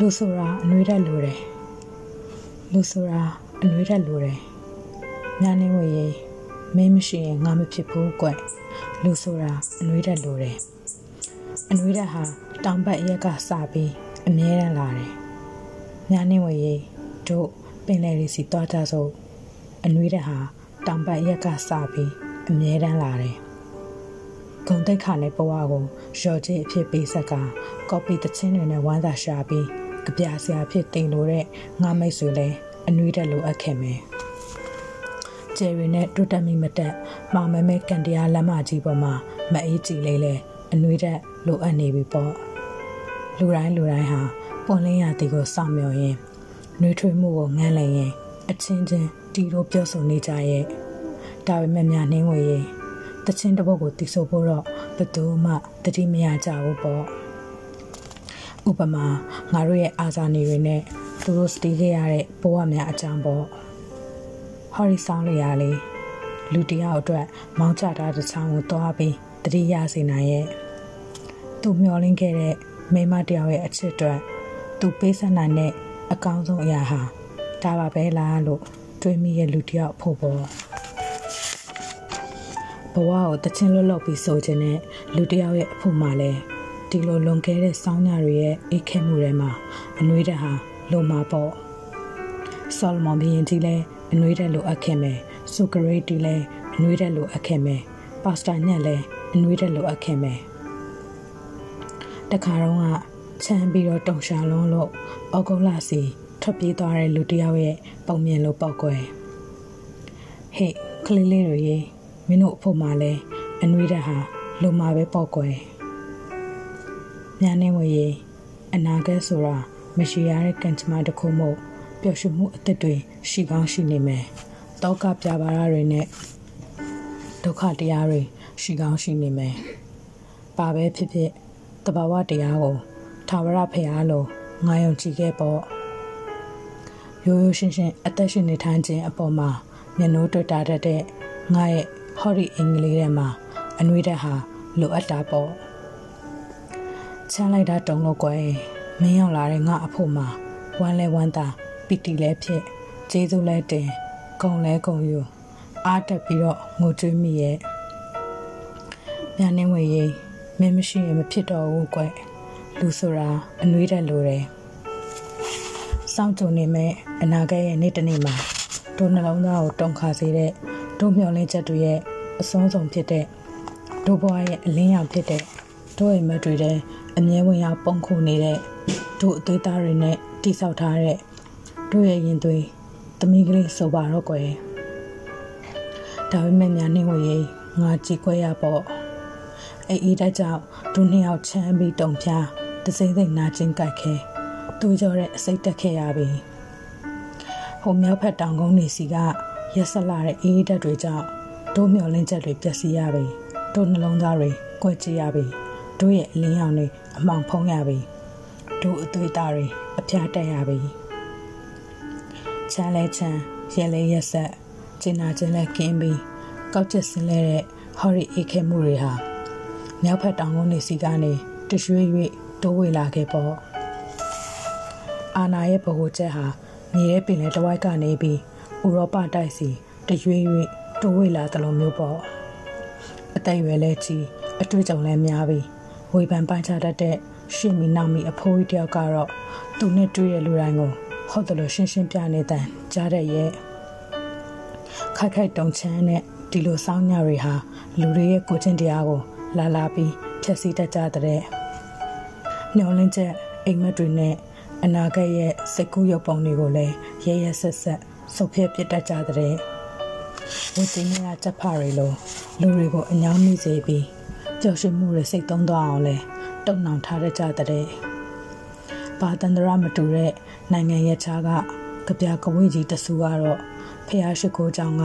လူဆိုတာအနှွေးတက်လိုတယ်လူဆိုတာအနှွေးတက်လိုတယ်ညနေဝေးမင်းမရှိရင်ငါမဖြစ်ဘူးကွလူဆိုတာအနှွေးတက်လိုတယ်အနှွေးတက်ဟာတောင်ဘက်ရက်ကစပြီးအမြဲတမ်းလာတယ်ညနေဝေးတို့ပင်လယ်ရီစီတွားကြစို့အနှွေးတက်ဟာတောင်ဘက်ရက်ကစပြီးအမြဲတမ်းလာတယ်ဂုံတိတ်ခါနဲ့ဘဝကိုရော်ချစ်အဖြစ်ပေးဆက်ကကော်ပီတချင်းတွေနဲ့ဝမ်းသာရှာပြီး ကြပြဆရာဖြစ်တင်လို့တဲ့ငါမိတ်ဆွေလဲအနှွေးတက်လိုအပ်ခဲ့မယ်ကျယ်ရီနဲ့တွတ်တက်မိမတက်မောင်မဲမဲကန်တရားလမ်းမကြီးပေါ်မှာမအေးကြည်လေးလဲအနှွေးတက်လိုအပ်နေပြီပေါ့လူတိုင်းလူတိုင်းဟာပွန်လင်းရတီကိုစောင့်မျှော်ရင်နှွေးထွေးမှုကိုငန်းလိုက်ရင်အချင်းချင်းတီတို့ပြောဆိုနေကြရဲ့ဒါပေမဲ့များနှင်းဝေရင်တချင်းတစ်ပုတ်ကိုတီဆိုဖို့တော့ဘယ်သူမှတတိမရကြဘူးပေါ့ ဥပမာငါတို့ရဲ့အာဇာနည်တွေနဲ့သူတို့စတီးခဲ့ရတဲ့ဘဝများအကြောင်းပေါ့ဟော်ရီဆောင်လေးရလေလူတယောက်အတွက် မောင်းချတာတစ်ချောင်းကိုတွားပြီးတတိယစေနိုင်ရဲ့သူမျောလင်းခဲ့တဲ့မိမတယောက်ရဲ့အချစ်အတွက်သူပေးဆက်နိုင်တဲ့အကောင်းဆုံးအရာဟာဒါပါပဲလားလို့တွေးမိရဲ့လူတယောက်ဖို့ပေါ့ဘဝကိုတချင်းလွတ်လွတ်ပြီးဆိုခြင်းနဲ့လူတယောက်ရဲ့အဖို့မှလည်း ဒီလိုလွန်ခဲ့တဲ့စောင်းညတွေရဲ့အိတ်ခဲမှုတွေမှာအနှွေးတဲ့ဟာလုံမှာပေါ့ဆောလမန်ဘီရင်ကြီးလည်းအနှွေးတဲ့လိုအပ်ခဲ့မယ်ဆိုကရေတီလည်းအနှွေးတဲ့လိုအပ်ခဲ့မယ်ပါစတာညက်လည်းအနှွေးတဲ့လိုအပ်ခဲ့မယ်တခါတော့ကချမ်းပြီးတော့တုံရှာလုံးလို့ဩဂုတ်လစီထွက်ပြေးသွားတဲ့လူတယောက်ရဲ့ပုံမြင်လို့ပောက်ကွယ်ဟေ့ကလေးလေးတွေရေမင်းတို့အဖို့မှလည်းအနှွေးတဲ့ဟာလုံမှာပဲပောက်ကွယ် ညာနေဝေးအနာဂတ်ဆိုတာမရှိရတဲ့ကံကြမ္မာတစ်ခုမို့ပျော်ရွှင်မှုအသစ်တွေရှိကောင်းရှိနေမယ်။တောကပြပါရတွေနဲ့ဒုက္ခတရားတွေရှိကောင်းရှိနေမယ်။ပါပဲဖြစ်ဖြစ်တဘာဝတရားကိုထာဝရဖရာလိုငါယုံကြည်ခဲ့ပေါ့။ရိုးရိုးရှင်းရှင်းအသက်ရှင်နေထိုင်ခြင်းအပေါ်မှာမျက်နှိုးတွေ့တာတတ်တဲ့ငါရဲ့ဟော်ရီအင်္ဂလိပ်ထဲမှာအနှွေးတဲ့ဟာလိုအပ်တာပေါ့။ ချမ်းလိုက်တာတုံလို့ကွယ်မင်းရောက်လာတဲ့ငါအဖို့မှာဝမ်းလဲဝမ်းသာပီတီလဲဖြစ်ကျေးဇူးလဲတင်ဂုံလဲဂုံယူအားတက်ပြီးတော့ငိုကြွေးမိရဲ့ညနေဝေးရေးမင်းမရှိရင်မဖြစ်တော့ဘူးကွလူဆိုတာအနှွေးတက်လိုတယ်စောင့်ကြုံနေမဲ့အနာဂတ်ရဲ့နေ့တစ်နေ့မှာတို့နှလုံးသားကိုတုန်ခါစေတဲ့တို့မျှော်လင့်ချက်တွေရဲ့အဆုံးစုံဖြစ်တဲ့တို့ဘဝရဲ့အလင်းရောင်ဖြစ်တဲ့ တို့အိမ်မက်တွေတဲ့အမြဲဝင်ရောက်ပုံခုနေတဲ့တို့အသွေးသားတွေနဲ့တိဆောက်ထားတဲ့တို့ရဲ့ရင်သွေးသမီးကလေးဆိုပါတော့ကွယ်ဒါပေမဲ့များနေဝေးငါကြည်ခွဲရပေါ့အေးအေးတိုက်ကြောင့်ဒုနှစ်ယောက်ချမ်းပြီးတုံဖြားတစိမ့်စိမ့်နာကျင်ကြိုက်ခဲသူကြောတဲ့အစိတ်တက်ခဲ့ရပြီဟိုမြောက်ဖက်တောင်ကုန်းနေစီကရက်ဆက်လာတဲ့အေးတက်တွေကြောင့်တို့မျောလင်းချက်တွေပျက်စီးရပြီတို့နှလုံးသားတွေကွက်ကြရပြီ တို့ရဲ့အလင်းရောင်တွေအမှောင်ဖုံးရပြီတို့အသွေးသားတွေအပြားတက်ရပြီချမ်းလဲချမ်းရဲလဲရက်ဆက်ကျင်နာခြင်းလဲကင်းပြီးကောက်ချက်စင်းလဲတဲ့ဟော်ရီအေးခဲမှုတွေဟာမြောက်ဖက်တောင်ကုန်းနေစီကနေတရွေ့၍တိုးဝေလာခဲ့ပေါ့အာနာရဲ့ဗဟိုချက်ဟာမြေရဲ့ပင်လယ်တဝိုက်ကနေပြီးဥရောပတိုက်စီတရွေ့၍တိုးဝေလာတယ်လို့မျိုးပေါ့အသက်အရွယ်လဲကြီးအတွေ့အကြုံလဲများပြီး ဝေဖန်ပိုင်းခြားတတ်တဲ့ရှင့်မီနောက်မီအဖိုးကြီးတယောက်ကတော့သူနဲ့တွေ့ရလူတိုင်းကိုဟုတ်တယ်လို့ရှင်းရှင်းပြနေတဲ့ကြားတဲ့ရဲ့ခိုက်ခိုက်တုံချမ်းနဲ့ဒီလိုစောင်းညတွေဟာလူတွေရဲ့ကိုချင်းတရားကို လာလာပြီးဖြည့်ဆည်းတတ်ကြတဲ့ညှော်လင်းချက်အိမ်မက်တွေနဲ့အနာဂတ်ရဲ့စိတ်ကူးရုပ်ပုံတွေကိုလည်းရဲရဲဆက်ဆက်ဆုပ်ဖျက်ပစ်တတ်ကြတဲ့ဝတ်တင်ရချက်ဖတွေလိုလူတွေကိုအညောင်းမိစေပြီး ပျော်ရွှင်မှုတွေစိတ်သုံးသွားအောင်လဲတုံနှောင်ထားတတ်ကြတဲ့ဘာတန္တရမတူတဲ့နိုင်ငံရဲ့ခြားကကြပြကဝေးကြီးတဆူကတော့ဖះရှိခိုးကြောင့်က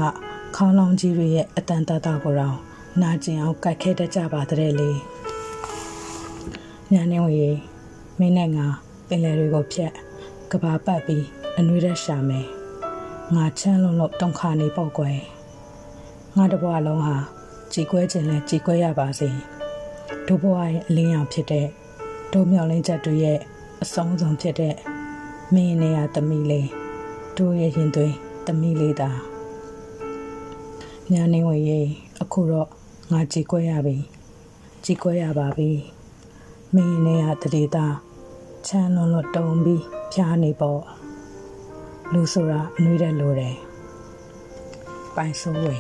ခေါင်းလောင်းကြီးတွေရဲ့အတန်တတကိုတော့နာကျင်အောင်ကြိုက်ခဲတတ်ကြပါတဲ့လေညာနေဝင်မင်းနဲ့ငါပင်လယ်တွေကိုဖြတ်ကဘာပတ်ပြီးအနှွေးရက်ရှာမယ်ငါချမ်းလုံးလို့တုံခါနေပေါ့ကွယ်ငါတဘွားလုံးဟာ ကြည်ကွဲခြင်းနဲ့ကြည်ကွဲရပါစေဒုဘွားရဲ့အလင်းရောင်ဖြစ်တဲ့ဒုမျော်လင်းချက်တွေရဲ့အဆုံးဆုံးဖြစ်တဲ့မင်းနေရသမီးလေးတို့ရဲ့ရင်သွင်းသမီးလေးသာညာနေဝင်ရေအခုတော့ငါကြည်ကွက်ရပြီကြည်ကွက်ရပါပြီမင်းနေရတရေသားချမ်းလွန်လွတ်တုံပြီးဖြားနေပေါ့လူဆိုတာအနှွေးတဲ့လိုတယ်ပိုင်စိုးဝေ